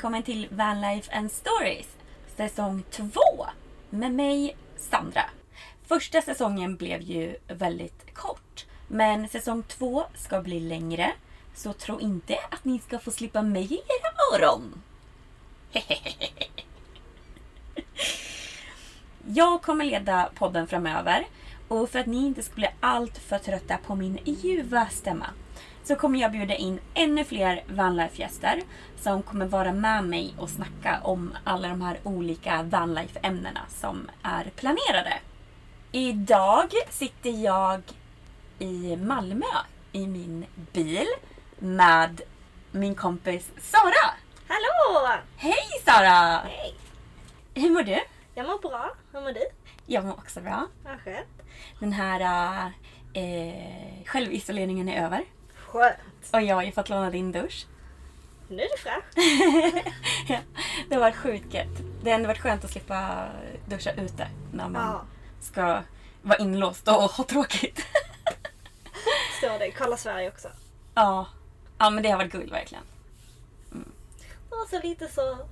Välkommen till Vanlife and Stories säsong 2 med mig Sandra. Första säsongen blev ju väldigt kort men säsong 2 ska bli längre så tro inte att ni ska få slippa mig i era öron. Jag kommer leda podden framöver och för att ni inte ska bli allt för trötta på min ljuva stämma så kommer jag bjuda in ännu fler vanlife-gäster som kommer vara med mig och snacka om alla de här olika vanlife-ämnena som är planerade. Idag sitter jag i Malmö i min bil med min kompis Sara. Hallå! Hej Sara! Hej! Hur mår du? Jag mår bra. Hur mår du? Jag mår också bra. Vad skönt. Den här eh, självisoleringen är över. Skönt. Och jag har ju fått låna din dusch. Nu är du fräsch. ja, det har varit sjukt gött. Det har ändå varit skönt att slippa duscha ute när man Ja. ska vara inlåst och ha tråkigt. Står det. Kolla Sverige också. ja. ja, men det har varit guld verkligen. Och så lite så.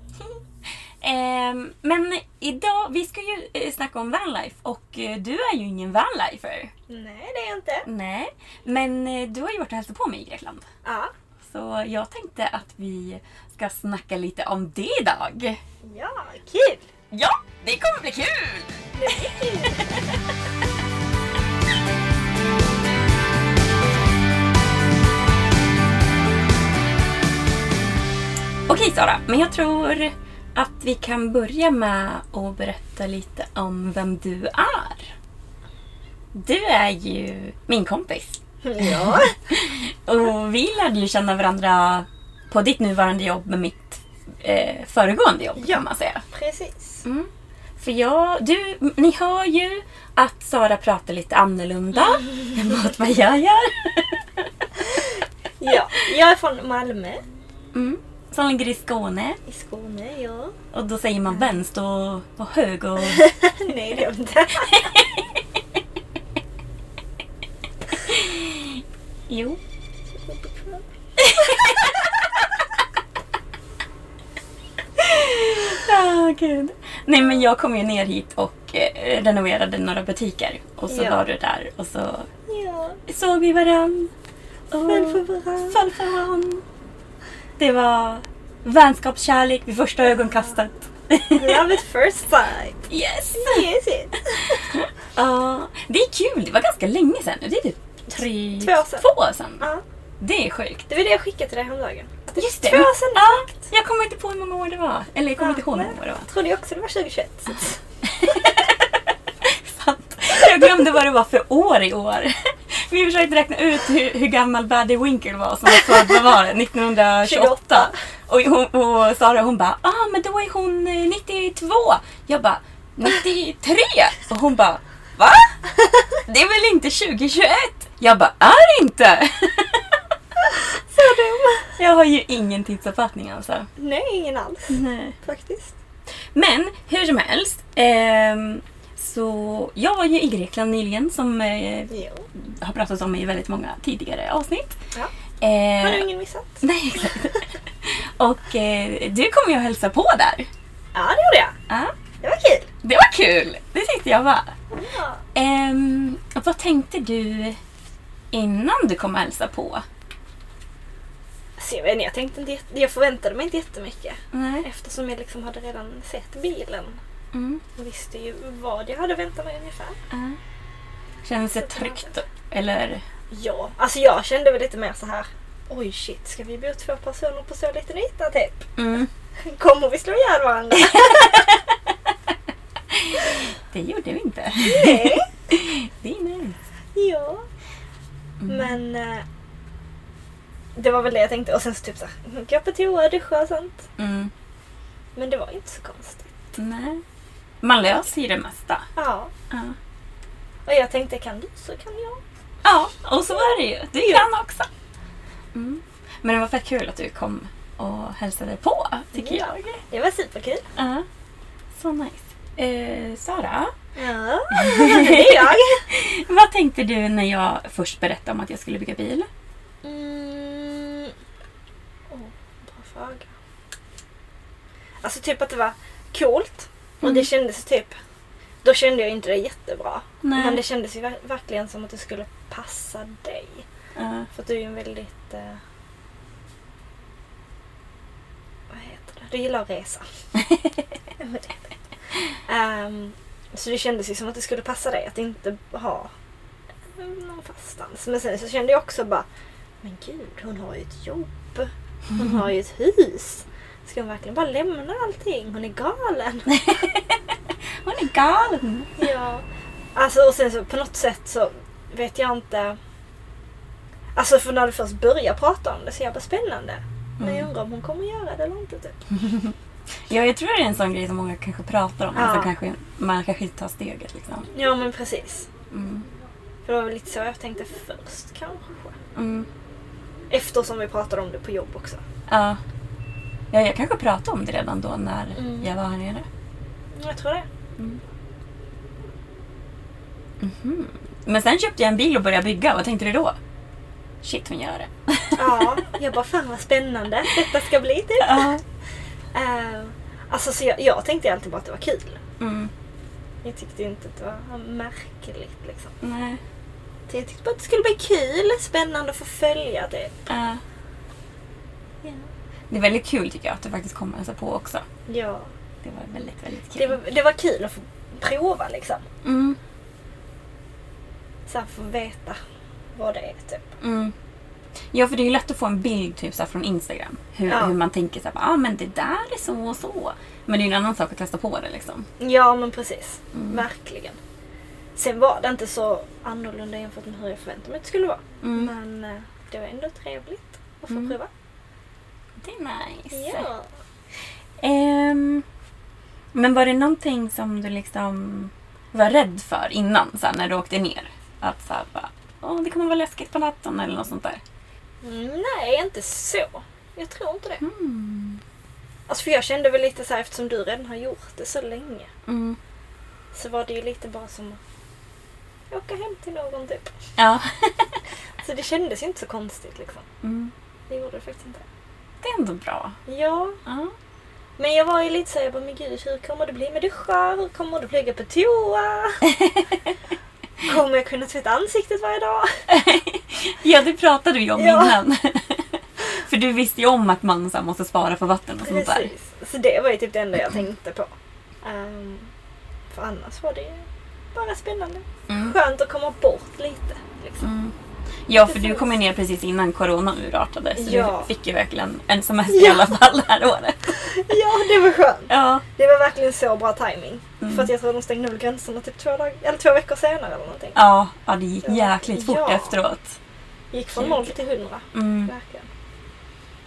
Ehm, men idag, vi ska ju eh, snacka om vanlife och eh, du är ju ingen vanlifer. Nej, det är jag inte. Nej, men eh, du har ju varit och hälsat på mig i Grekland. Ja. Så jag tänkte att vi ska snacka lite om det idag. Ja, kul! Ja, det kommer bli kul! Det blir kul. Okej Sara, men jag tror att vi kan börja med att berätta lite om vem du är. Du är ju min kompis. Ja. Och vi lärde ju känna varandra på ditt nuvarande jobb med mitt eh, föregående jobb Ja. kan man säga. Precis. För jag, du, ni hör ju att Sara pratar lite annorlunda mot vad jag gör. Ja, jag är från Malmö Mm. Som ligger i Skåne. i Skåne, ja. Och då säger man vänster och, och höger och Nej, det gör jag inte. Jo. Ah, gud. Nej men jag kom ju ner hit och eh, renoverade några butiker. Och så Ja. var du där och så Ja, såg vi varann. Föll för varann. Föll för varann. Det var vänskapskärlek vid första ögonkastet. love at first sight. yes! Yes, yes. Ja, det är kul. Det var ganska länge sedan. Det är typ tre, Två år sedan. två år sedan. Ja, Det är sjukt. det var det jag skickade till dig häromdagen. Just det. Två år sedan ja, exakt. Jag kommer inte på hur många år det var. Eller jag kommer inte ihåg hur många år det var. Jag trodde också det var 2021. så att- Sant. Jag glömde vad det var för år i år. Vi försökte räkna ut hur, hur gammal Baddy Winkle var som var född, vad var det, 1928. Och, hon, och Sara hon bara, ah men då är hon eh, 92. Jag bara, 93! Och hon bara Va? Det är väl inte 2021? Jag bara, är det inte? Så dum. Jag har ju ingen tidsuppfattning alltså. Nej, ingen alls. Nej. Faktiskt. Men hur som helst. ehm, så jag var ju i Grekland nyligen som eh, har pratats om i väldigt många tidigare avsnitt. Ja. Eh, Har du ingen missat? Nej, exakt. Och eh, du kom ju och hälsa på där. Ja, det gjorde jag. Ja, Det var kul. det var kul. Det tyckte jag var. Ja. Och vad tänkte du innan du kom och hälsa på? Så jag vet inte, jag tänkte inte jag förväntade mig inte jättemycket. Nej. Eftersom jag liksom hade redan sett bilen. Mm. Visste ju vad jag hade väntat mig ungefär. Ja. Känns det tryggt? Eller? Ja, alltså jag kände väl lite mer så här. Oj shit, ska vi bo två personer på så liten yta typ? Mm. Kommer vi slå ihjäl varandra? Det gjorde vi inte. Nej. Det är nice. Ja. Men eh, det var väl det jag tänkte. Och sen så typ så här, gå på toa, duscha och sånt. Mm. Men det var inte så konstigt. Nej. Man löser ju det mesta. Ja. Ja. Och jag tänkte, kan du så kan jag. Ja, och så är det ju. Du kan också. Mm. Men det var fett kul att du kom och hälsade på, tycker Ja. jag. Det var superkul. Ja. Så nice. Eh, Sara, Ja, det är jag. vad tänkte du när jag först berättade om att jag skulle bygga bil? Mm. Oh, bra fråga. Alltså typ att det var coolt. Och det kändes typ... Då kände jag inte det jättebra. Nej. Men det kändes ju ver- verkligen som att det skulle passa dig. Ja. För att du är ju en väldigt... Eh, vad heter det? Du gillar att resa. Ehm, så det kändes ju som att det skulle passa dig att inte ha någon fastans. Men sen så kände jag också bara, men gud hon har ju ett jobb. Hon har ju ett hus. Ska hon verkligen bara lämna allting? Hon är galen. Hon är galen. Ja. Alltså och sen så på något sätt så vet jag inte. Alltså för när du först börjar prata om det så är bara spännande. Men jag undrar om hon kommer göra det eller inte typ. Ja, jag tror det är en sån grej som många kanske pratar om. Ja. Alltså kanske, man kanske inte tar steget liksom. Ja men precis. Mm. För det var väl lite så jag tänkte först kanske. Mm. Eftersom vi pratade om det på jobb också. Ja. Ja, jag kanske pratade om det redan då när Mm. jag var här nere. Jag tror det. Men sen köpte jag en bil och började bygga. Vad tänkte du då? Shit, hon gör det. Ja, jag bara fan vad spännande detta ska bli typ. Ja. Uh, alltså så jag, jag tänkte alltid bara att det var kul. Mm. Jag tyckte inte att det var märkligt liksom. Nej. Jag tyckte bara att det skulle bli kul, spännande att få följa det. Ja. Det är väldigt kul tycker jag att du faktiskt kom och hälsade på också. ja. Det var väldigt, väldigt kul. Det var, det var kul att få prova liksom. Mm. Så här få veta vad det är typ. Mm. Ja, för det är ju lätt att få en bild typ, så här, från Instagram. Hur, Ja. hur man tänker så här, ah, men det där är så och så. Men det är ju en annan sak att testa på det liksom. Ja men precis. Mm. Verkligen. Sen var det inte så annorlunda jämfört med hur jag förväntade mig att det skulle vara. Mm. Men eh, det var ändå trevligt att få Mm. prova. Det är nice. Ja. Ehm, men var det någonting som du liksom var rädd för innan, så här, när du åkte ner? Att så här, bara, Åh, det kommer vara läskigt på natten eller något sånt där? Nej, inte så. Jag tror inte det. Mm. Alltså för jag kände väl lite så här eftersom du redan har gjort det så länge. Mm. Så var det ju lite bara som att åka hem till någon typ. Ja. Så det kändes ju inte så konstigt liksom. Mm. Det gjorde det faktiskt inte. Det är ändå bra. Ja, Ja. men jag var ju lite såhär, jag bara, men gud hur kommer det bli med duschar? Hur kommer du flyga på toa? kommer jag kunna tvätta ansiktet varje dag? ja, det pratade vi om Ja. innan. För du visste ju om att man så måste spara på vatten och sånt där. Precis. Så det var ju typ det enda jag tänkte på. Ehm, för annars var det ju bara spännande. Mm. Skönt att komma bort lite. Liksom. Mm. Ja, för du kom ju ner precis innan corona urartade. Så Ja. du fick ju verkligen en semester i Ja. alla fall det här året. Ja, det var skönt. Ja. Det var verkligen så bra timing. Mm. För att jag tror de stängde väl gränserna typ två, dag- eller två veckor senare eller någonting. Ja, ja det gick jäkligt fort Ja. efteråt. Gick från. 0 till 100. Mm. Verkligen.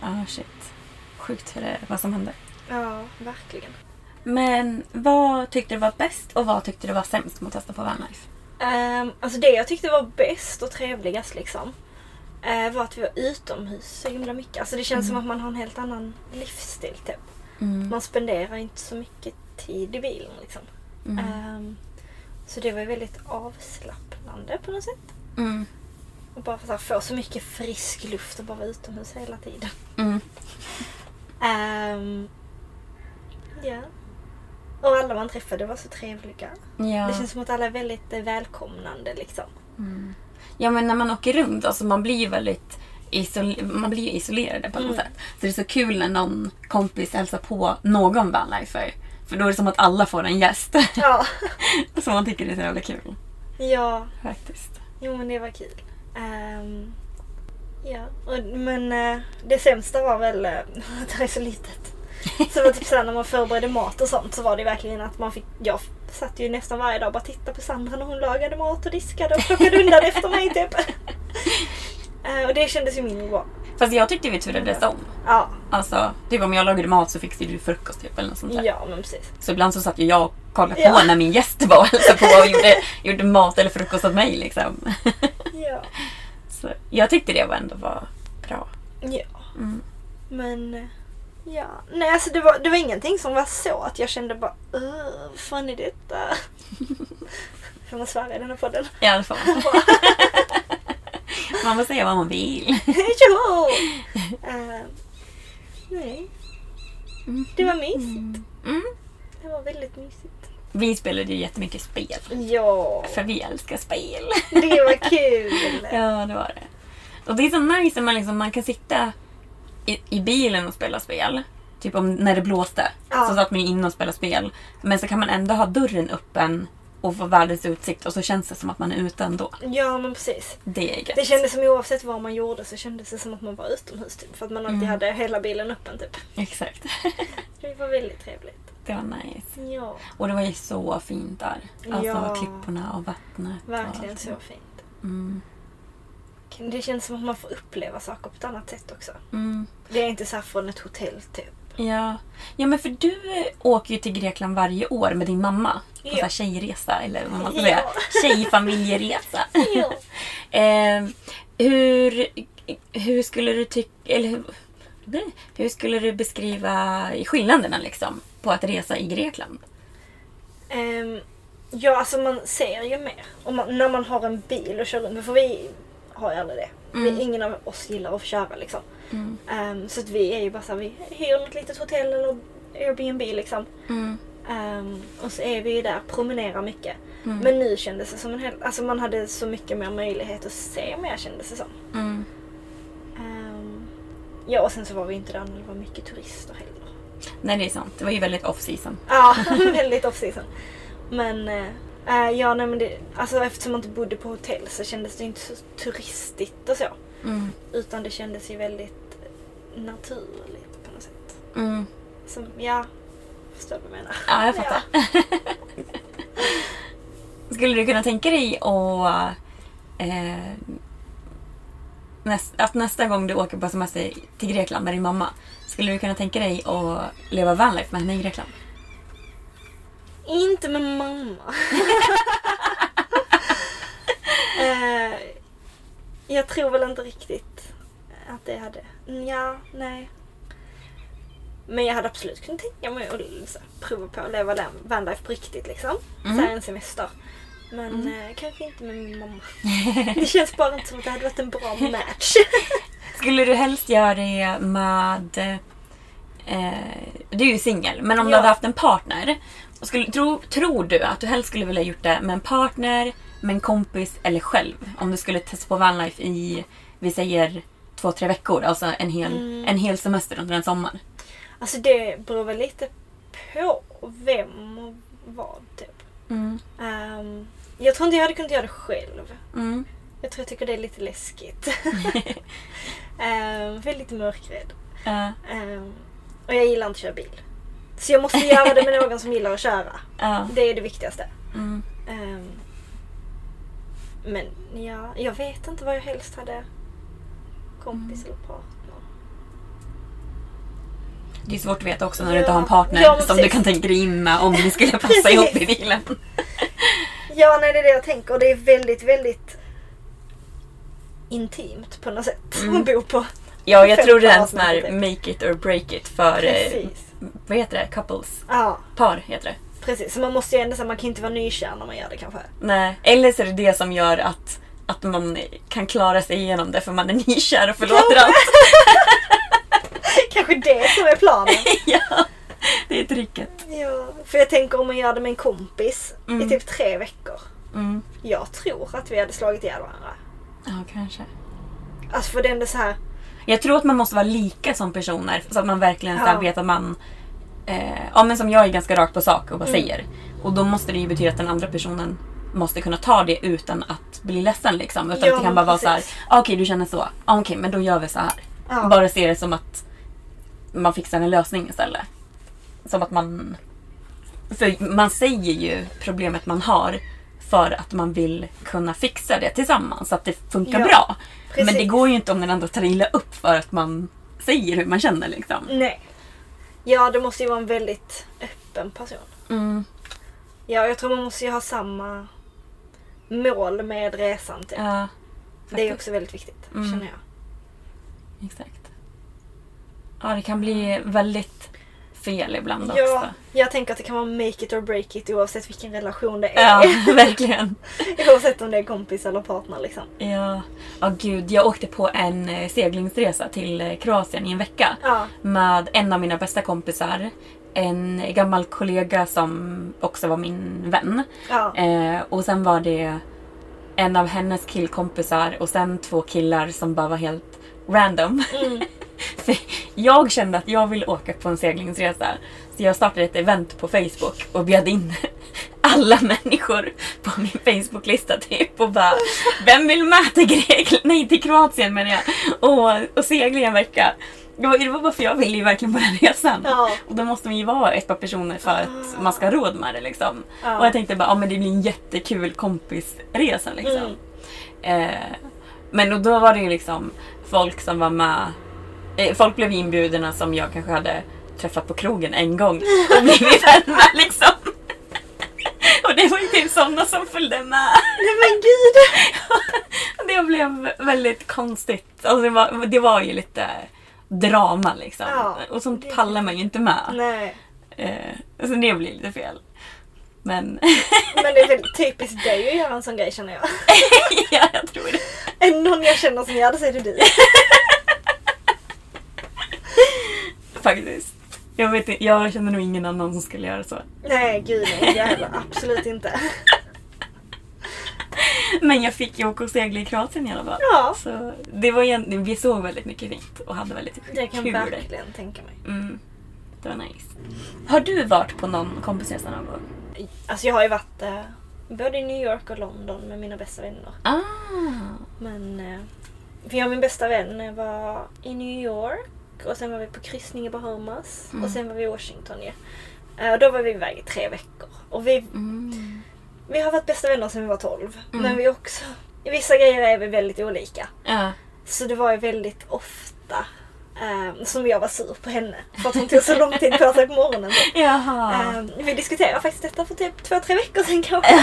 Ja, shit. Sjukt hur det, vad som hände. Ja, verkligen. Men vad tyckte du var bäst och vad tyckte du var sämst med att testa på vanlife? Um, alltså det jag tyckte var bäst och trevligast liksom. eh, var att vi var utomhus så himla mycket. Alltså det känns som att man har en helt annan livsstil typ. Man spenderar inte så mycket tid i bilen liksom. Ehm, så det var väldigt avslappnande på något sätt. Mm. Och bara så här, få så mycket frisk luft och bara vara utomhus hela tiden. Mm. Ehm, ja. Och alla man träffade var så trevliga. Ja. Det känns som att alla är väldigt eh, välkomnande liksom. ja, men när man åker runt, alltså man blir ju väldigt man blir ju isolerade på något sätt. Så det är så kul när någon kompis hälsar på någon vanlifer. För då är det som att alla får en gäst. Ja. som man tycker är så jävla kul. ja, Faktiskt. jo men det var kul. Ehm, ja, och, men eh, det sämsta var väl eh, att det är så litet. Så det var typ såhär när man förberedde mat och sånt så var det verkligen att man fick, jag satt ju nästan varje dag och bara tittade på Sandra när hon lagade mat och diskade och plockade undan efter mig typ. Eh, och det kändes ju mindre bra. Fast jag tyckte vi turades om. Ja, Alltså, typ om jag lagade mat så fixade du frukost typ eller något sånt där. ja men precis. Så ibland så satt ju jag och kollade Ja. på när min gäst var hälsade på och gjorde, gjorde mat eller frukost åt mig liksom. Ja. Så jag tyckte det var ändå var bra. Ja. Mm. Men eh, ja, nej alltså det var, det var ingenting som var så att jag kände bara "Ugh, vad fan är detta? Får man svära i den här podden? I alla fall. man får säga vad man vill. Tjoho! Eh, nej. Det var mysigt. Mm. Det var väldigt mysigt. Vi spelade ju jättemycket spel. Ja, För vi älskar spel. det var kul. Ja, det var det. Och det är så nice när man, liksom, man kan sitta i, i bilen och spela spel. Typ om när det blåste. Ja. Så satt man ju inne och spelade spel. Men så kan man ändå ha dörren öppen och få världens utsikt och så känns det som att man är ute ändå. Ja men precis. Det är gött. Det kändes som oavsett vad man gjorde så kändes det som att man var utomhus typ. För att man alltid hade hela bilen öppen typ. Exakt. Det var väldigt trevligt. Det var nice. Ja, Och det var ju så fint där. Alltså Ja. klipporna och vattnet. verkligen och så fint. Mm. Det känns som att man får uppleva saker på ett annat sätt också. Mm. Det är inte så här från ett hotell typ. Ja. ja, men för du åker ju till Grekland varje år med din mamma. På Ja. så här tjejresa, eller vad man ska Ja. säga. Tjejfamiljeresa. Ja. eh, hur, hur skulle du tycka... Eller hur, hur skulle du beskriva skillnaderna liksom på att resa i Grekland? Ehm, ja, alltså man ser ju mer. Om man, när man har en bil och kör runt. För vi har ju aldrig det. Vi, ingen av oss gillar att köra liksom. Ehm, så att vi är ju bara så här, vi hyr något litet hotell eller Airbnb liksom. Ehm, och så är vi ju där, promenerar mycket. Men nu kändes det som en hel... Alltså man hade så mycket mer möjlighet att se mer kändes det som. Mm. Ehm, ja, och sen så var vi inte där när det var mycket turister heller. Nej, det är sant. Det var ju väldigt off season. Ja, väldigt off season. Men eh, ja, nej men det, alltså eftersom man inte bodde på hotell så kändes det inte så turistigt och så. Mm. Utan det kändes ju väldigt naturligt på något sätt. Mm. Som, ja, förstår du vad jag menar? Ja, jag fattar. Skulle du kunna tänka dig att, eh, näst, att nästa gång du åker på semester till Grekland med din mamma, skulle du kunna tänka dig att leva vanlife med henne i Grekland? Inte med mamma. eh, jag tror väl inte riktigt att det hade... Ja, nej. Men jag hade absolut kunnat tänka mig att här, prova på att leva den- vanlife på riktigt liksom. Så här en semester. Men eh, kanske inte med min mamma. det känns bara inte som att det hade varit en bra match. Skulle du helst göra det med... Eh, du är ju singel, men om du Ja. hade haft en partner. Skulle, tro, tror du att du helst skulle vilja gjort det med en partner, med en kompis eller själv? Om du skulle testa på vanlife i, vi säger två, tre veckor. Alltså en hel, en hel semester under en sommar. alltså det beror väl lite på vem och vad typ. Mm. Ehm, jag tror inte jag hade kunnat göra det själv. Mm. Jag tror jag tycker det är lite läskigt. um, väldigt mörkrädd. Ja, Ehm, och jag gillar inte att köra bil. Så jag måste göra det med någon som gillar att köra. ja. Det är det viktigaste. Mm. Ehm, men ja, jag vet inte vad jag helst hade. Kompis eller partner. Det är svårt att veta också när du Ja. inte har en partner Ja, som du kan tänka dig in med om ni skulle passa ihop i bilen. Ja, nej det är det jag tänker. Det är väldigt, väldigt intimt på något sätt Mm. att bo på. Ja, jag tror det är en sån här typ. make it or break it för, eh, Precis. Vad heter det, couples? Ja, Par heter det. precis. Så man måste ju ändå säga man kan inte vara nykär när man gör det kanske. Nej. Eller så är det det som gör att, att man kan klara sig igenom det för man är nykär och förlåter allt. Kanske det som är planen. ja, det är tricket. Ja, för jag tänker om man gör det med en kompis Mm. i typ tre veckor. Mm. Jag tror att vi hade slagit ihjäl varandra. Ja, kanske. Alltså för det är ändå så här. Jag tror att man måste vara lika som personer så att man verkligen Ja. vet att man... Eh, ja men som jag är ganska rakt på sak och bara Mm. säger. Och då måste det ju betyda att den andra personen måste kunna ta det utan att bli ledsen liksom. Utan Ja, det kan bara vara så här, precis. ah, okej du känner så. Ah, okej men då gör vi så här. Ja. Bara se det som att man fixar en lösning istället. Som att man... För man säger ju problemet man har för att man vill kunna fixa det tillsammans så att det funkar Ja, bra. Men precis. det går ju inte om den andra tar illa upp för att man säger hur man känner liksom. Nej. Ja, det måste ju vara en väldigt öppen person. Mm. Ja, jag tror man måste ju ha samma mål med resan. Typ. Ja, det är också väldigt viktigt, Mm. känner jag. exakt. Ja, det kan bli väldigt fel ibland Ja, också. jag tänker att det kan vara make it or break it oavsett vilken relation det är. Ja, verkligen. oavsett om det är kompis eller partner liksom. Ja, ja gud. Jag åkte på en eh, seglingsresa till eh, Kroatien i en vecka. Ja. Med en av mina bästa kompisar. En gammal kollega som också var min vän. Ja. Eh, och sen var det en av hennes killkompisar och sen två killar som bara var helt random. Mm. För jag kände att jag ville åka på en seglingsresa. Så jag startade ett event på Facebook och bjöd in alla människor på min Facebook-lista typ. Och bara, vem vill med till, Grekland? Nej, till Kroatien menar jag. Och, och segla i en vecka. Det var, det var bara för jag ville ju verkligen på den resan. Ja. Och då måste man ju vara ett par personer för att man ska ha råd med det liksom. Ja. Och jag tänkte bara, ja men det blir en jättekul kompisresa liksom. Mm. Eh, men och då var det ju liksom folk som var med. Eh, folk blev inbjudna som jag kanske hade träffat på krogen en gång och blivit vän med liksom. Och det var ju typ sådana som följde med. Nej men gud! Det blev väldigt konstigt. Alltså det, var, det var ju lite drama liksom. Ja, och sånt det- pallar man ju inte med. Nej. Eh, så det blir lite fel. Men Men det är väldigt typiskt dig att göra en sån grej känner jag. ja, jag tror det. Är någon jag känner som så är det du. Faktiskt. Jag, vet, inte- jag känner nog ingen annan som skulle göra så. Nej gud nej, jag heller. Absolut inte. Men jag fick ju åka och segla i Kroatien i alla fall. Ja. Så det var egentligen, vi såg väldigt mycket fint och hade väldigt Det kan kul. verkligen tänka mig. Mm, det var nice. Har du varit på någon kompisresa någon gång? Alltså jag har ju varit eh, både i New York och London med mina bästa vänner. Ah, Men eh, för jag och min bästa vän eh, var i New York och sen var vi på kryssning i Bahamas Mm. och sen var vi i Washington ju. Eh, och då var vi iväg i tre veckor. Och vi, mm. vi har varit bästa vänner sedan vi var 12. Mm. Men vi också, i vissa grejer är vi väldigt olika. Ja. Så det var ju väldigt ofta eh, som jag var sur på henne för att hon tog så lång tid på sig på morgonen. Eh, vi diskuterade faktiskt detta för typ två, tre veckor sedan kanske.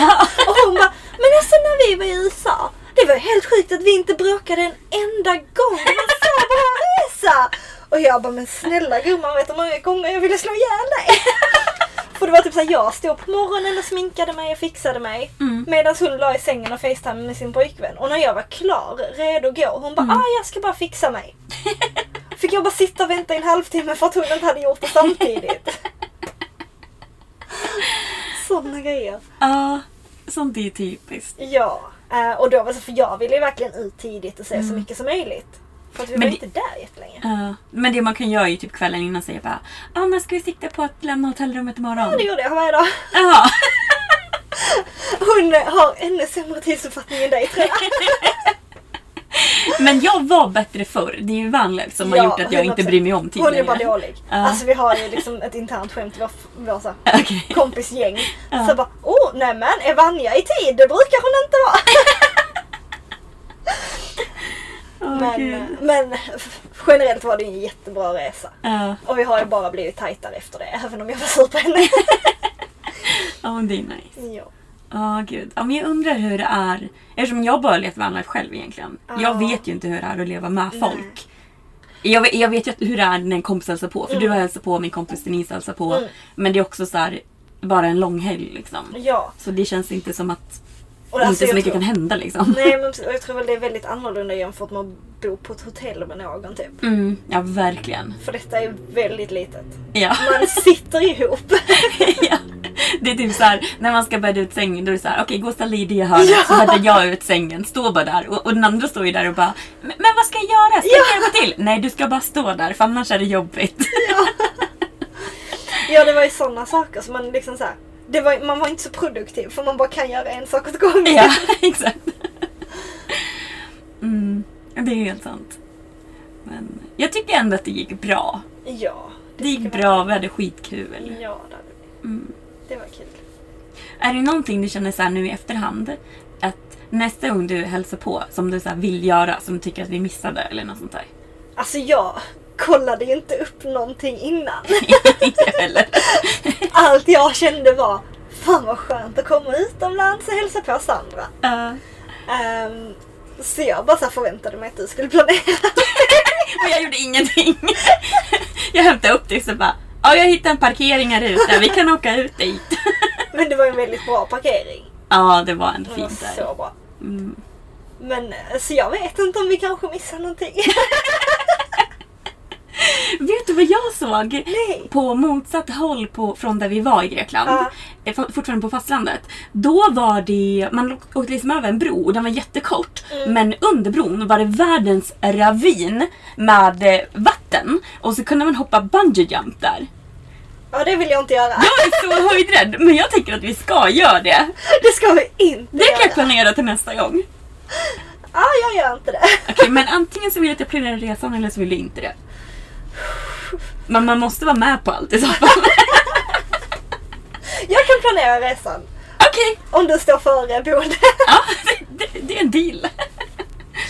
Och hon bara, men alltså när vi var i USA, det var helt sjukt att vi inte bråkade en enda gång. Det var så bra resa! Och jag bara, men snälla gumman vet du hur många gånger jag ville slå ihjäl dig? För det var typ såhär, jag stod på morgonen och sminkade mig och fixade mig. Mm. Medan hon la i sängen och facetimade med sin pojkvän. Och när jag var klar, redo att gå, hon bara, Mm. ah jag ska bara fixa mig. Fick jag bara sitta och vänta i en halvtimme för att hon inte hade gjort det samtidigt. Sådana grejer. Ja, sånt är typiskt. Ja, eh, och då var det för jag ville ju verkligen ut tidigt och se så mycket som möjligt. För att vi. Men var det- inte där jättelänge. Ja, men det man kan göra är ju typ kvällen innan säga bara Ja, när ska vi sikta på att lämna hotellrummet imorgon? Ja, det gjorde jag varje dag. Ja. Hon eh, har ännu sämre tidsuppfattning än dig tror jag. Men jag var bättre förr. Det är ju Vanlife som har Ja, gjort att jag inte 100%. bryr mig om tid Hon är bara dålig. Ja. Alltså vi har ju liksom ett internt skämt i vår, vår så, Okej. kompisgäng. Ja. Så bara, oh nämen är Vanja i tid? Det brukar hon inte vara. Men, men generellt var det en jättebra resa. Ja, Och vi har ju bara blivit tajtare efter det, även om jag var sur på henne. ja, men det är nice. ja. Ja, gud. Ja, men jag undrar hur det är. Eftersom jag bara levt vanlife själv egentligen. Ja. Jag vet ju inte hur det är att leva med Nej. folk. Jag vet, jag vet ju hur det är när en kompis hälsar på. För du har hälsat på, min kompis Denise hälsar på. Mm. Men det är också så här, bara en lång helg liksom. ja. Så det känns inte som att Och inte alltså, så mycket tror- kan hända liksom. Nej men och jag tror väl det är väldigt annorlunda jämfört med att bo på ett hotell med någon typ. Mm, ja, verkligen. För detta är väldigt litet. Ja. Man sitter ihop. ja. Det är typ så här, när man ska bädda ut sängen då är det så här, okej gå och ställ dig i det hörnet så bäddar jag ut sängen, stå bara där. Och, och den andra står ju där och bara, men, vad ska jag göra? Ska jag hjälpa till? Nej du ska bara stå där för annars är det jobbigt. Ja det var ju sådana saker som man liksom så här, det var, man var inte så produktiv för man bara kan göra en sak åt gången. ja, exakt. Mm, det är helt sant. Men jag tycker ändå att det gick bra. Ja. Det gick tycker bra, vi hade skitkul. Ja det hade vi. Mm. Det var kul. Är det någonting du känner så här nu i efterhand? Att nästa gång du hälsar på som du så vill göra, som du tycker att vi missade eller något sånt där? Alltså jag kollade ju inte upp någonting innan. Allt jag kände var Fan vad skönt att komma utomlands och hälsa på Sandra. Ja. Ehm, så jag bara så förväntade mig att du skulle planera. Och jag gjorde ingenting. Jag hämtade upp dig så bara, ja jag hittade en parkering här ute, vi kan åka ut dit. Men det var en väldigt bra parkering. Ja, det var ändå Det var fint där. så bra. Mm. Men eh, så jag vet inte om vi kanske missar någonting. Vet du vad jag såg? Nej. På motsatt håll på, från där vi var i Grekland, Ja. eh, for- fortfarande på fastlandet. Då var det, man åkte liksom över en bro och den var jättekort. Mm. Men under bron var det världens ravin med eh, vatten. Och så kunde man hoppa bungee jump där. Ja det vill jag inte göra. Jag är så höjdrädd men jag tänker att vi ska göra det. Det ska vi inte Det kan jag planera till nästa gång. Ja, jag gör inte det. Okej, men antingen så vill jag att jag planerar resan eller så vill jag inte det. Men man måste vara med på allt i så fall. Jag kan planera resan. Okej, Om du står före boendet. ja, det, det, det är en deal.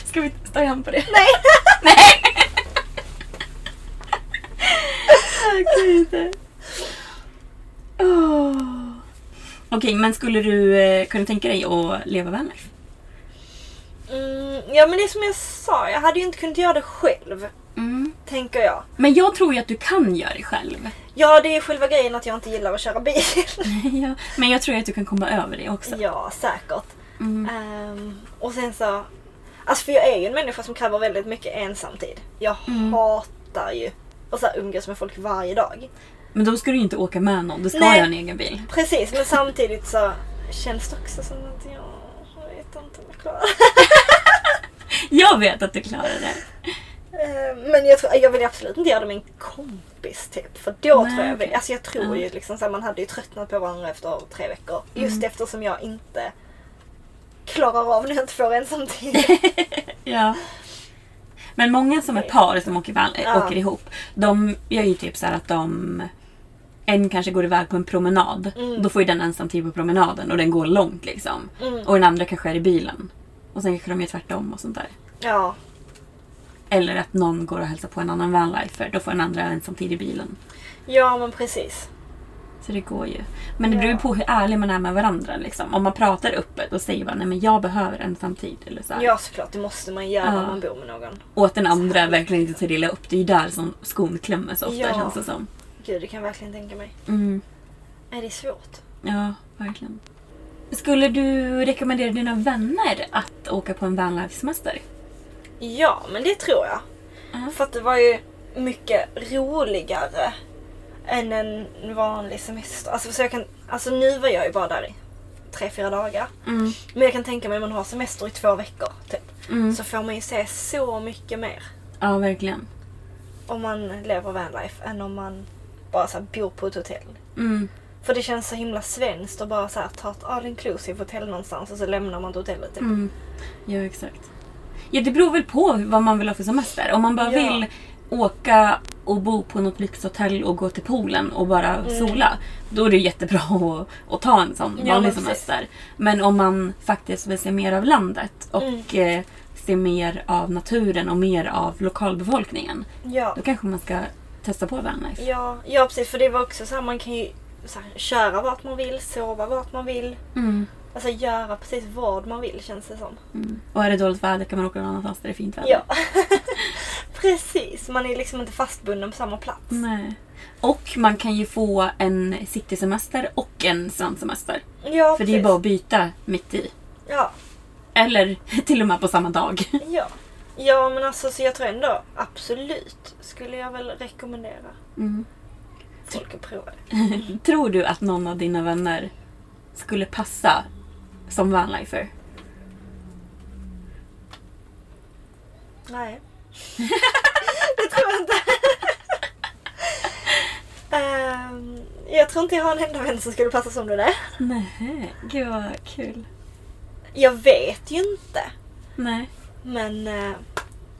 Ska vi ta i hand på det? Nej. Nej! Gud. Okej, men skulle du eh, kunna tänka dig att leva vanlife? Mm, ja men det är som jag sa, jag hade ju inte kunnat göra det själv. Tänker jag. Men jag tror ju att du kan göra det själv. Ja det är själva grejen att jag inte gillar att köra bil. ja, men jag tror att du kan komma över det också. ja säkert. Mm. Ehm, och sen så... Alltså för jag är ju en människa som kräver väldigt mycket ensamtid. Jag Mm. hatar ju att så här umgås med folk varje dag. Men då ska du ju inte åka med någon, du ska Nej. ha en egen bil. Precis, men samtidigt så känns det också som att jag, jag vet inte om jag klarar det. Jag vet att du klarar det. Ehm, Men jag, tror, jag vill absolut inte göra det med en kompis typ. För då Nej, tror jag, okej. alltså jag tror Ja. ju liksom så här, man hade ju tröttnat på varandra efter tre veckor. Just Mm. eftersom jag inte klarar av när jag inte får ensamtid. Ja. Men många som är par som åker, van- Ja. åker ihop, de gör ju typ så här att de en kanske går iväg på en promenad. Mm. Då får ju den ensamtid på promenaden och den går långt liksom. Mm. Och den andra kanske är i bilen. Och sen kanske de gör tvärtom och sånt där. ja. Eller att någon går och hälsar på en annan vanlifer. Då får den andra ensamtid i bilen. ja, men precis. Så det går ju. Men det beror ju på hur ärlig man är med varandra. Liksom. Om man pratar öppet och säger bara nej men jag behöver ensamtid. Eller så här. Ja, såklart. Det måste man göra Ja. om man bor med någon. Och att den andra verkligen inte tar illa upp. Det är ju där som skon klämmer så ofta Ja. känns det som. Gud, det kan jag verkligen tänka mig. Mm. Är det svårt? Ja, verkligen. Skulle du rekommendera dina vänner att åka på en vanlife-semester? Ja, men det tror jag. Ja. För att det var ju mycket roligare än en vanlig semester. Alltså, så jag kan, alltså nu var jag ju bara där i tre, fyra dagar. Mm. Men jag kan tänka mig om man har semester i två veckor typ. Mm. Så får man ju se så mycket mer Ja, verkligen. om man lever vanlife än om man bara så här, bor på ett hotell. Mm. För det känns så himla svenskt att bara så här, ta ett all inclusive hotell någonstans och så lämnar man hotellet. Typ. Mm. Ja, exakt. Ja, det beror väl på vad man vill ha för semester. Om man bara Ja. vill åka och bo på något lyxhotell och gå till poolen och bara sola. Då är det jättebra att, att ta en sån Ja, vanlig semester. Men om man faktiskt vill se mer av landet och Mm. eh, se mer av naturen och mer av lokalbefolkningen. Ja. Då kanske man ska testa på vanlife. Ja, ja precis. För det var också så här, man kan ju här, köra vart man vill, sova vart man vill. Mm. Alltså göra precis vad man vill känns det som. Mm. Och är det dåligt väder kan man åka någon annanstans där det är fint väder. Ja. precis. Man är liksom inte fastbunden på samma plats. Nej. Och man kan ju få en citysemester och en strandsemester. Ja, För det är precis. bara att byta mitt i. Ja. Eller till och med på samma dag. Ja. Ja men alltså så jag tror ändå absolut skulle jag väl rekommendera Mm. folk att prova det. Tror du att någon av dina vänner skulle passa som vanlifer? Nej. det tror jag inte. Ehm, jag tror inte jag har en enda vän som skulle passa som du där. Nej, gud vad kul. Jag vet ju inte. Nej. Men eh,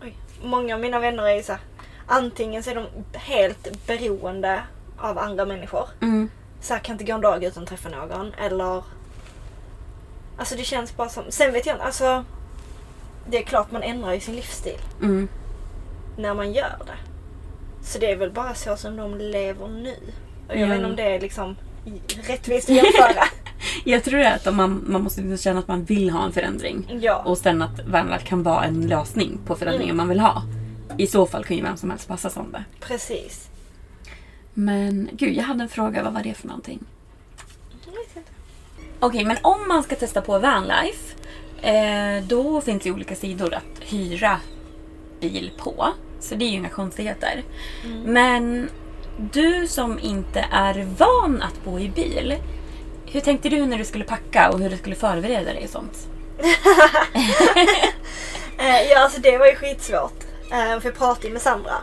oj, många av mina vänner är ju så här, antingen så är de helt beroende av andra människor. Mm. Så här, kan inte gå en dag utan att träffa någon. Eller... Alltså det känns bara som... Sen vet jag inte, alltså... Det är klart man ändrar ju sin livsstil Mm. när man gör det. Så det är väl bara så som de lever nu. Och jag Ja. vet inte om det är liksom rättvist att jämföra. Jag tror att om man, man måste liksom känna att man vill ha en förändring. ja. Och sen att vanlife kan vara en lösning på förändringen man vill ha. I så fall kan ju vem som helst passa som det. Precis. Men gud, jag hade en fråga. Vad var det för någonting? Jag vet inte. Okej, men om man ska testa på vanlife. Eh, då finns det ju olika sidor att hyra bil på. Så det är ju inga konstigheter. Men du som inte är van att bo i bil. Hur tänkte du när du skulle packa och hur du skulle förbereda dig och sånt? Eh, ja, alltså det var ju skitsvårt. Eh, för jag pratade med Sandra.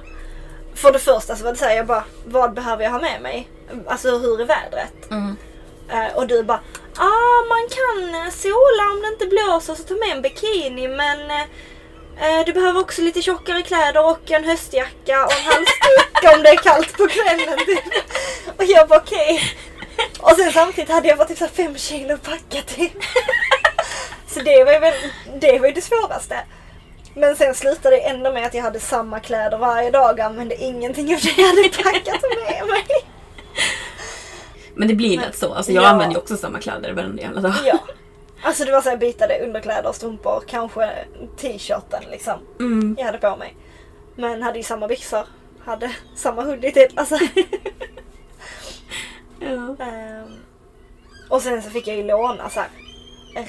För det första så var det såhär, jag bara, vad behöver jag ha med mig? Alltså hur är vädret? Mm. Eh, och du bara, ah man kan eh, sola om det inte blåser så ta med en bikini men eh, eh, du behöver också lite tjockare kläder och en höstjacka och en halsduk om det är kallt på kvällen. Typ. Och jag bara okej. Och sen samtidigt hade jag bara typ så fem kilo packat typ. Så det var väl, det var ju det svåraste. Men sen slutade det ändå med att jag hade samma kläder varje dag och använde ingenting av det jag hade packat med mig. Men det blir Men- lätt så. Alltså jag ja. använder ju också samma kläder varenda jävla dag. Ja. Alltså det var så jag bytade underkläder, strumpor, kanske t-shirten liksom. Mm. Jag hade på mig. Men hade ju samma byxor. Hade samma hoodie till. Alltså. Ja. Ehm, och sen så fick jag ju låna så här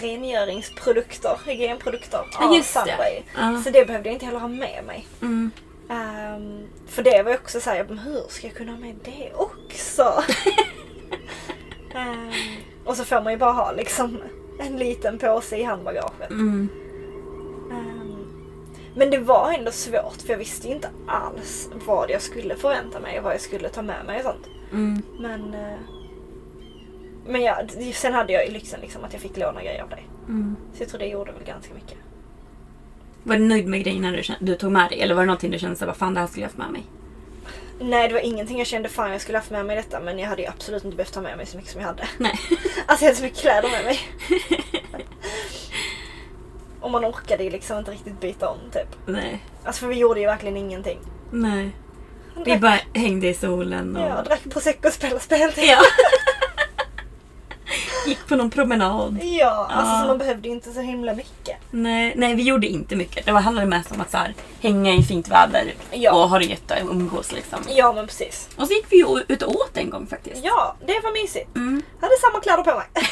rengöringsprodukter, hygienprodukter av just det. Sunway. Ja. Så det behövde jag inte heller ha med mig. Mm. Ehm, för det var ju också såhär, hur ska jag kunna ha med det också? Ehm, och så får man ju bara ha liksom en liten påse i handbagaget. Mm. Ehm, men det var ändå svårt för jag visste ju inte alls vad jag skulle förvänta mig och vad jag skulle ta med mig och sånt. Mm. Men, eh, men ja, sen hade jag ju lyxen liksom att jag fick låna grejer av dig. Mm. Så jag tror det gjorde väl ganska mycket. Var du nöjd med grejerna du, du tog med dig? Eller var det någonting du kände såhär, vad fan det här skulle jag haft med mig? Nej det var ingenting jag kände fan jag skulle haft med mig detta men jag hade ju absolut inte behövt ta med mig så mycket som jag hade. Nej. Alltså jag hade så mycket kläder med mig. Och man orkade ju liksom inte riktigt byta om typ. Nej. Alltså för vi gjorde ju verkligen ingenting. Nej. Vi bara hängde i solen och ja, drack prosecco och spelade spel. typ. Ja. gick på någon promenad. Ja, alltså Ja. så man behövde ju inte så himla mycket. Nej, nej, vi gjorde inte mycket. Det var- handlade mest om att så här, hänga i fint väder Ja. och ha det gött och umgås liksom. Ja men precis. Och så gick vi ju ut och åt en gång faktiskt. Ja, det var mysigt. Mm. Hade samma kläder på mig.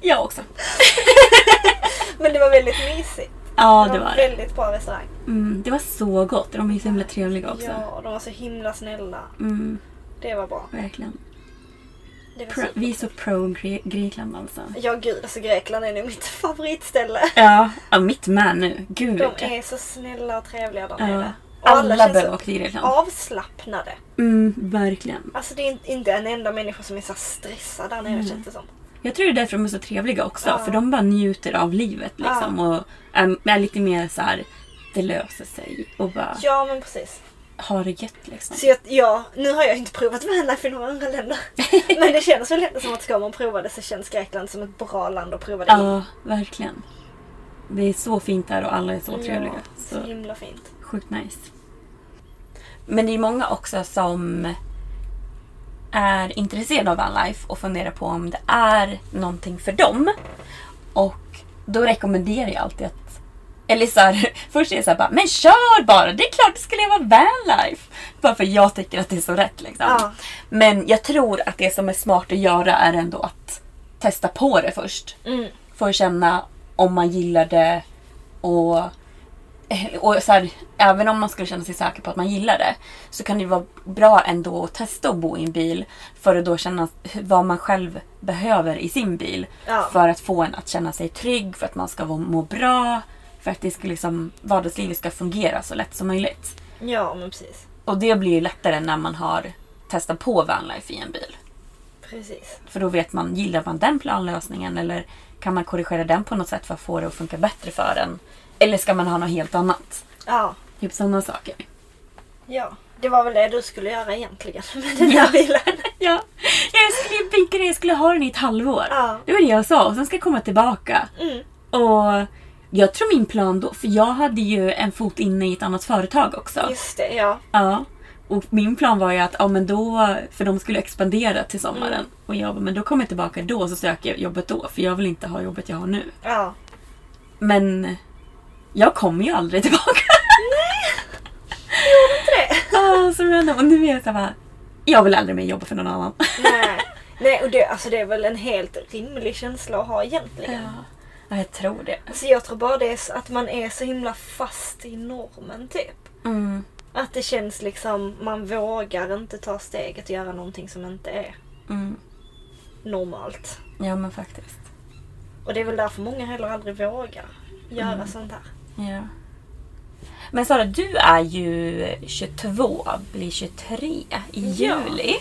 Jag också. Men det var väldigt mysigt. Ja, det var det. väldigt bra restaurang. Mm, det var så gott. De är så himla trevliga också. Ja, och de var så himla snälla. Mm, Det var bra. verkligen. Pro, vi är så pro Gre- Grekland alltså. Ja gud, alltså Grekland är nu mitt favoritställe. Ja, ja mitt med nu. Gud. De är så snälla och trevliga där ja. nere. Alla känns bör åka till Grekland. avslappnade. Mm, verkligen. Alltså det är inte- en enda människa som är så stressad där nere Mm. känns det som. Jag tror det är därför de är så trevliga också. Ja. För de bara njuter av livet liksom. Och är, är lite mer så här. det löser sig. Och bara Ja men precis. Ha det gött liksom. Så jag, ja, nu har jag inte provat vanlife i några andra länder. Men det känns väl ändå som att ska man prova det så känns Grekland som ett bra land att prova det i. Ja, verkligen. Det är så fint där och alla är så trevliga. Ja, Så så himla fint. sjukt nice. Men det är många också som är intresserade av vanlife och funderar på om det är någonting för dem. Och då rekommenderar jag alltid att... Eller så här, först är det så här bara, men kör bara! Det är klart du ska leva vanlife! Bara för jag tycker att det är så rätt liksom. Ja. Men jag tror att det som är smart att göra är ändå att testa på det först. Mm. För att känna om man gillar det och och så här, även om man skulle känna sig säker på att man gillar det så kan det vara bra ändå att testa att bo i en bil för att då känna vad man själv behöver i sin bil. Ja. För att få en att känna sig trygg, för att man ska må bra, för att det ska liksom, vardagslivet ska fungera så lätt som möjligt. Ja, men precis. Och det blir ju lättare när man har testat på vanlife i en bil. Precis. För då vet man, gillar man den planlösningen eller kan man korrigera den på något sätt för att få det att funka bättre för en? Eller ska man ha något helt annat? Ja. Typ sådana saker. Ja. Det var väl det du skulle göra egentligen med den här bilen. Ja, jag skulle det, jag skulle ha den i ett halvår. Ja. Det var det jag sa och sen ska jag komma tillbaka. Mm. Och jag tror min plan då, för jag hade ju en fot inne i ett annat företag också. Just det, ja. Ja. Och min plan var ju att, ja men då, för de skulle expandera till sommaren. Mm. Och jag bara, men då kommer jag tillbaka då så söker jag jobbet då. För jag vill inte ha jobbet jag har nu. Ja. Men jag kommer ju aldrig tillbaka. Det. Ah, så random. Och nu är jag så här bara, jag vill aldrig mer jobba för någon annan. Nej. Nej, och det, alltså det är väl en helt rimlig känsla att ha egentligen. Ja, jag tror det. Alltså jag tror bara det är att man är så himla fast i normen typ. Mm. Att det känns liksom, man vågar inte ta steget och göra någonting som inte är Mm. normalt. Ja men faktiskt. Och det är väl därför många heller aldrig vågar göra Mm. sånt här. Ja. Men Sara, du är ju 22, blir 23 i Ja. juli.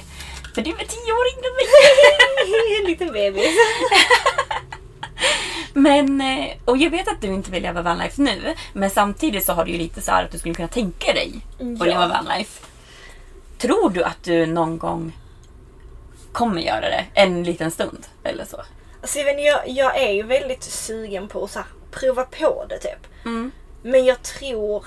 För du är 10 år yngre än mig. en liten bebis. Men, eh, och jag vet att du inte vill leva vanlife nu. Men samtidigt så har du ju lite så här att du skulle kunna tänka dig Ja. att leva vanlife. Tror du att du någon gång kommer göra det? En liten stund eller så? Alltså jag, jag är ju väldigt sugen på att så här, prova på det typ. Mm. Men jag tror...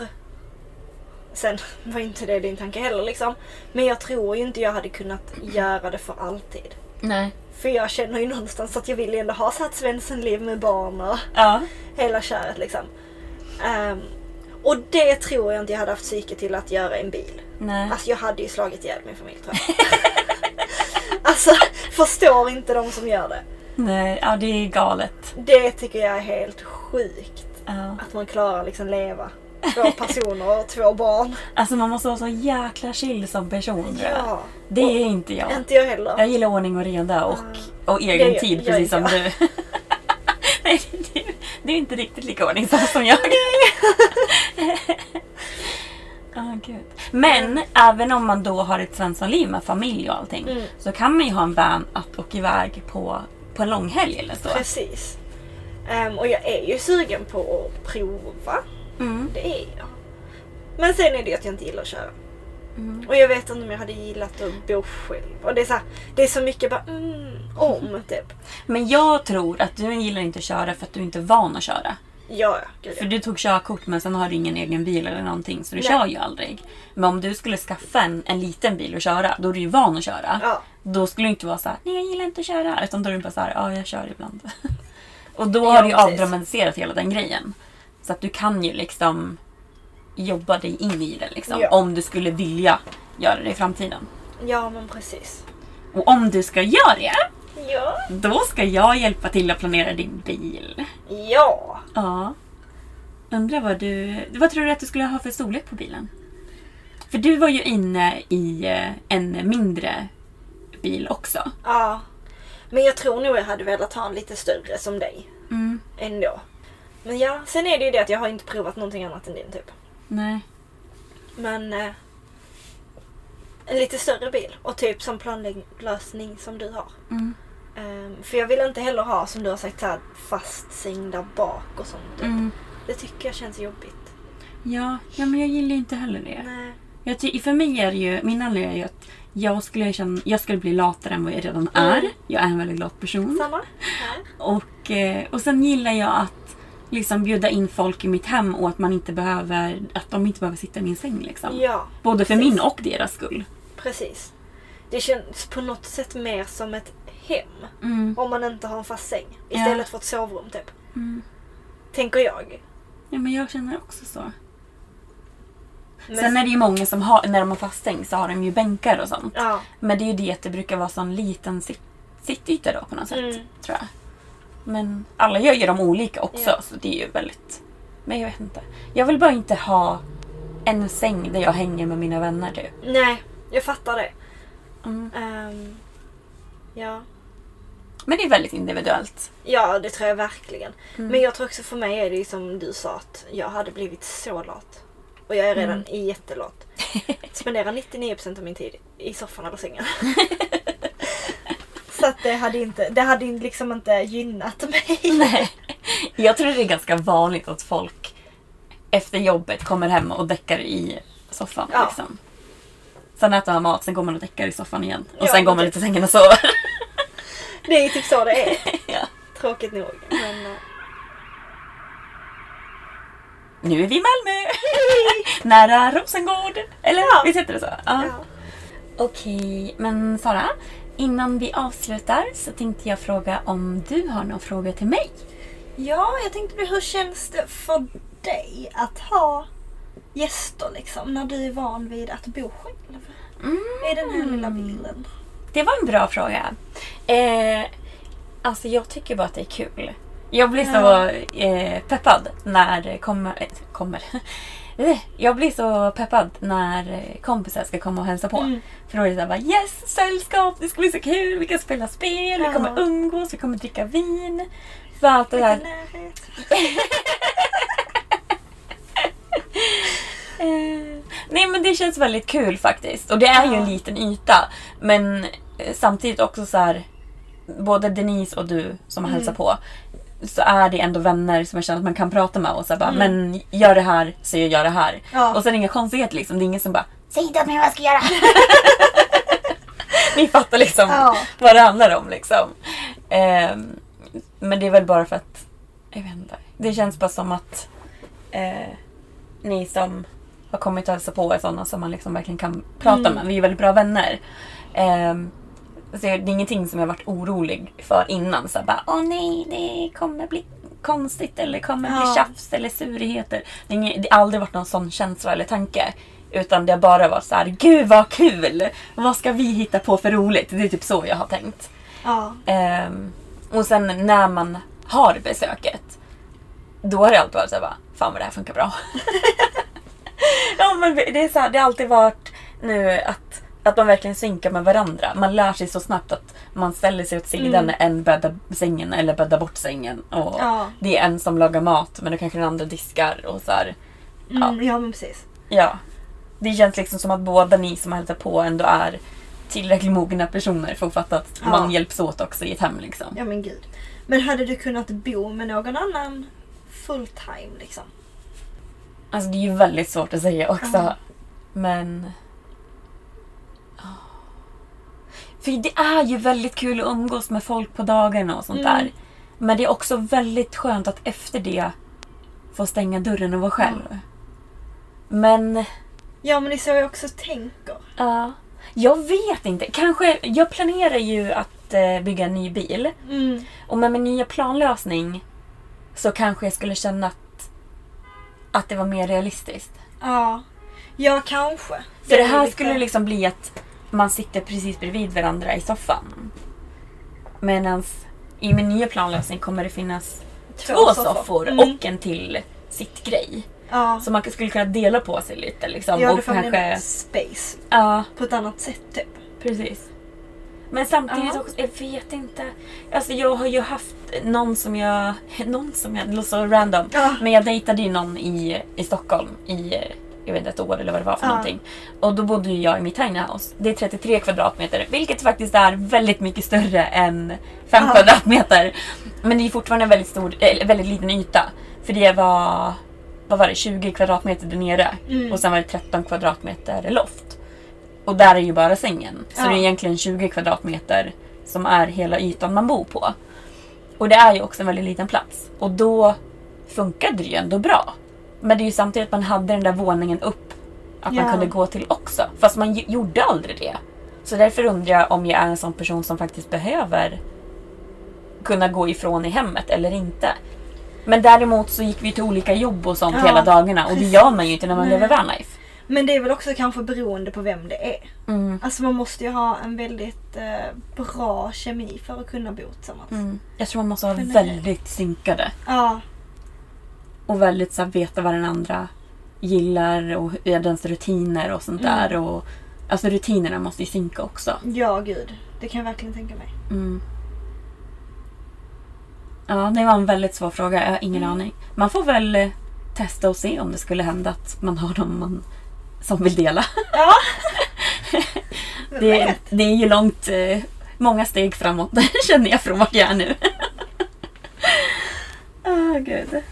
Sen var inte det din tanke heller liksom. Men jag tror ju inte jag hade kunnat göra det för alltid. Nej. För jag känner ju någonstans att jag vill ju ändå ha så här Svensson-liv med barn och Ja. hela köret liksom. Ehm, och det tror jag inte jag hade haft psyke till att göra i en bil. Nej. Alltså jag hade ju slagit ihjäl min familj tror jag. alltså förstår inte de som gör det. Nej, ja det är galet. Det tycker jag är helt sjukt. Ja. Att man klarar liksom leva. Två personer och två barn. Alltså man måste vara så jäkla chill som person tror jag. Ja. Det är inte jag. Inte jag heller. Jag gillar ordning och reda och, och egen gör- tid gör precis som jag. du. Nej, du, du är inte riktigt lika ordningsam som jag. Ah, gud. Men även om man då har ett svenssonliv med familj och allting Mm. så kan man ju ha en van att åka iväg på, på en långhelg eller så. Precis. Ehm, och jag är ju sugen på att prova. Mm. Det är jag. Men sen är det att jag inte gillar att köra. Mm. Och jag vet inte om jag hade gillat att bo själv. Och det är så, här, det är så mycket bara mm, om typ. Men jag tror att du gillar inte att köra för att du inte är van att köra. Ja, gud För du tog körkort men sen har du ingen egen bil eller någonting så du Nej. kör ju aldrig. Men om du skulle skaffa en, en liten bil och köra, då är du ju van att köra. Ja. Då skulle du inte vara så här, nej jag gillar inte att köra. Utan då är du bara så här, ja jag kör ibland. och då Ja, har du ju avdramatiserat hela den grejen. Så att du kan ju liksom jobba dig in i det liksom. Ja. Om du skulle vilja göra det i framtiden. ja, men precis. Och om du ska göra det, Ja. då ska jag hjälpa till att planera din bil. Ja. Ja. Undrar vad du... Vad tror du att du skulle ha för storlek på bilen? För du var ju inne i eh, en mindre bil också. Ja. Men jag tror nog jag hade velat ha en lite större som dig. Mm. Ändå. Men ja, sen är det ju det att jag har inte provat någonting annat än din typ. Nej. Men eh, en lite större bil och typ som planlösning som du har. Mm. Ehm, för jag vill inte heller ha som du har sagt så här fastsängda bak och sånt. Typ. Mm. Det tycker jag känns jobbigt. Ja, ja, men jag gillar ju inte heller det. Nej. Jag för mig är det ju... Min anledning är ju att jag skulle, känna, jag skulle bli latare än vad jag redan Mm. är. Jag är en väldigt lat person. Samma? Nej. Och, eh, och sen gillar jag att liksom bjuda in folk i mitt hem och att man inte behöver, att de inte behöver sitta i min säng liksom. Ja, Både för precis. min och deras skull. precis. Det känns på något sätt mer som ett hem. Mm. Om man inte har en fast säng. Ja. Istället för ett sovrum typ. Mm. Tänker jag. Ja men jag känner också så. Men, Sen är det ju många som har, när de har fast säng så har de ju bänkar och sånt. Ja, Men det är ju det att det brukar vara sån liten sit- sittyta då på något sätt. Mm. Tror jag. Men alla gör ju dem olika också Ja. så det är ju väldigt... Men jag vet inte. Jag vill bara inte ha en säng där jag hänger med mina vänner typ. nej. Jag fattar det. Mm. Ehm, ja. Men det är väldigt individuellt. Ja, det tror jag verkligen. Mm. Men jag tror också för mig är det ju som du sa att jag hade blivit så lat. Och jag är redan Mm. jättelat. Spenderar 99% av min tid i soffan eller sängen. så att det hade inte, det hade liksom inte gynnat mig. Nej. Jag tror det är ganska vanligt att folk efter jobbet kommer hem och däckar i soffan. Ja. Liksom. Sen äter man mat, sen går man och däckar i soffan igen. Och Ja, sen går man lite i sängen och sover. Det är typ så det är. ja. Tråkigt nog. Men, eh, Nu är vi i Malmö! Nära Rosengård. Eller Ja. visst heter det så? Ja. ja. Okej, men Sara. Innan vi avslutar så tänkte jag fråga om du har någon fråga till mig? ja, jag tänkte på hur känns det för dig att ha gäster liksom när du är van vid att bo själv? I den här lilla bilden. Det var en bra fråga. Eh, alltså jag tycker bara att det är kul. Jag blir så Ja. eh, peppad när det kommer... Eh, kommer. Jag blir så peppad när kompisar ska komma och hälsa på. Mm. För då är det såhär yes, sällskap, det ska bli så kul, vi kan spela spel, vi Ja. kommer umgås, vi kommer dricka vin. För allt det där. Eh, nej men det känns väldigt kul faktiskt. Och det är ju en liten yta. Men eh, samtidigt också så här. Både Denise och du som har Mm. hälsat på. Så är det ändå vänner som jag känner att man kan prata med och så bara, Mm. men gör det här så jag gör det här. Ja. Och sen inga konstigheter liksom. Det är ingen som bara Säg till mig vad jag ska göra! Ni fattar liksom Ja. vad det handlar om liksom. Ehm, men det är väl bara för att, jag vet inte. Det känns bara som att eh, ni som har kommit och hälsat på är sådana som man liksom verkligen kan prata Mm. med. Vi är väldigt bra vänner. Ehm, så det är ingenting som jag varit orolig för innan. Så här bara, åh nej, det kommer bli konstigt eller kommer bli Ja. tjafs eller surigheter. Det, är inget, det har aldrig varit någon sån känsla eller tanke. Utan det har bara varit så här, gud vad kul! Vad ska vi hitta på för roligt? Det är typ så jag har tänkt. Ja. Ehm, och sen när man har besöket, då har det alltid varit såhär bara, fan vad det här funkar bra. ja men det är så här, det har alltid varit nu att, att man verkligen synkar med varandra. Man lär sig så snabbt att man ställer sig åt sidan Mm. när en bäddar sängen eller bäddar bort sängen. Och Ja. Det är en som lagar mat men då kanske den andra diskar och så här, Mm, ja men precis. Ja. Det känns liksom som att båda ni som hälsar på ändå är tillräckligt mogna personer för att fatta att Ja. man hjälps åt också i ett hem liksom. Ja men gud. Men hade du kunnat bo med någon annan full time liksom? Alltså det är ju väldigt svårt att säga också. Ja. Men... Ja. För det är ju väldigt kul att umgås med folk på dagarna och sånt Mm. där. Men det är också väldigt skönt att efter det få stänga dörren och vara själv. Men... Ja men det är så jag också tänker. Ja. Jag vet inte. Kanske... Jag planerar ju att eh, bygga en ny bil. Mm. Och med min nya planlösning så kanske jag skulle känna att, att det var mer realistiskt. Ja. Ja kanske. För det är här lite- skulle liksom bli att man sitter precis bredvid varandra i soffan. Medan i min nya planlösning kommer det finnas två, soffor, Mm. och en till sittgrej. Ja. Så man skulle kunna dela på sig lite liksom. Ja, och kanske... space. Ja, På ett annat sätt typ. precis. Men samtidigt Ja. också, jag vet inte. Alltså jag har ju haft någon som jag, någon som jag, det låter så random. Ja. Men jag dejtade ju någon i, i Stockholm i, jag vet inte, ett år eller vad det var för Ja. någonting. Och då bodde ju jag i mitt tiny house. Det är 33 kvadratmeter, vilket faktiskt är väldigt mycket större än 5 Ja. kvadratmeter. Men det är fortfarande en väldigt, stor, eller väldigt liten yta. För det var, vad var det, 20 kvadratmeter där nere. Mm. Och sen var det 13 kvadratmeter loft. Och där är ju bara sängen. Så Ja. det är egentligen 20 kvadratmeter som är hela ytan man bor på. Och det är ju också en väldigt liten plats. Och då funkade det ju ändå bra. Men det är ju samtidigt att man hade den där våningen upp att Ja. man kunde gå till också. Fast man gjorde aldrig det. Så därför undrar jag om jag är en sån person som faktiskt behöver kunna gå ifrån i hemmet eller inte. Men däremot så gick vi till olika jobb och sånt Ja, hela dagarna och det gör man ju inte när man Nej. lever vanlife. Men det är väl också kanske beroende på vem det är. Mm. Alltså man måste ju ha en väldigt eh, bra kemi för att kunna bo tillsammans. Mm. Jag tror man måste vara väldigt synkade. Ja, Och väldigt så här, veta vad den andra gillar och dens rutiner och sånt Mm. där. Och, alltså rutinerna måste ju synka också. ja gud. Det kan jag verkligen tänka mig. Mm. Ja, det var en väldigt svår fråga. Jag har ingen Mm. aning. Man får väl eh, testa och se om det skulle hända att man har någon man, som vill dela. Ja! Det, det är ju långt, eh, många steg framåt känner jag från vart jag är nu. Åh gud.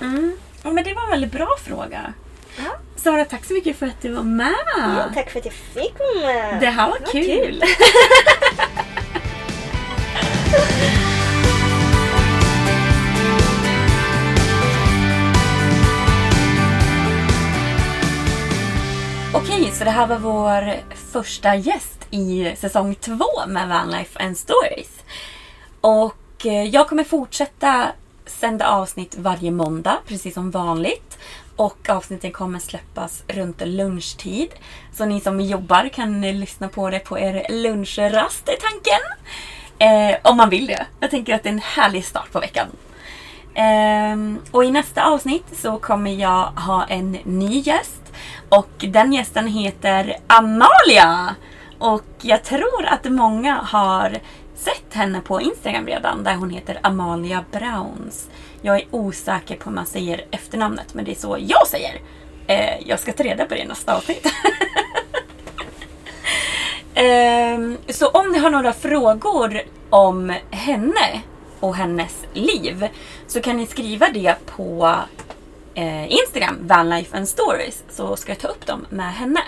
Mm. Ja, men det var en väldigt bra fråga. Ja. Sara, tack så mycket för att du var med. Ja, tack för att jag fick vara med. Det här var Vad kul. Okej, så det här var vår första gäst i säsong två med Vanlife and Stories. Och eh, jag kommer fortsätta sända avsnitt varje måndag, precis som vanligt. Och avsnitten kommer släppas runt lunchtid. Så ni som jobbar kan lyssna på det på er lunchrast, är tanken. Eh, om man vill det. Jag tänker att det är en härlig start på veckan. Eh, och i nästa avsnitt så kommer jag ha en ny gäst. Och den gästen heter Amalia. Och jag tror att många har sett henne på Instagram redan där hon heter Amalia Browns. Jag är osäker på hur man säger efternamnet men det är så jag säger. Eh, jag ska ta reda på det i nästa avsnitt. eh, så om ni har några frågor om henne och hennes liv så kan ni skriva det på eh, Instagram, Vanlife and Stories, så ska jag ta upp dem med henne.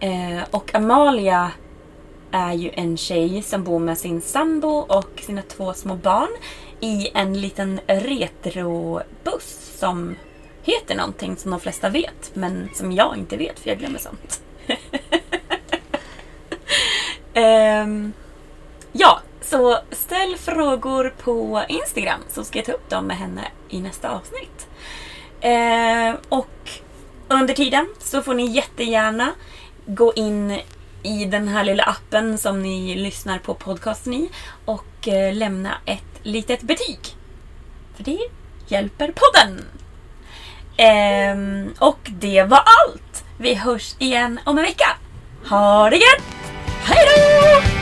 Eh, och Amalia är ju en tjej som bor med sin sambo och sina två små barn i en liten retrobuss som heter någonting som de flesta vet men som jag inte vet för jag glömmer sånt. um, ja, så ställ frågor på Instagram så ska jag ta upp dem med henne i nästa avsnitt. Uh, och under tiden så får ni jättegärna gå in i den här lilla appen som ni lyssnar på podcasten i och eh, lämna ett litet betyg. För det hjälper podden. Ehm, och det var allt. Vi hörs igen om en vecka. Ha det gött! Hej då!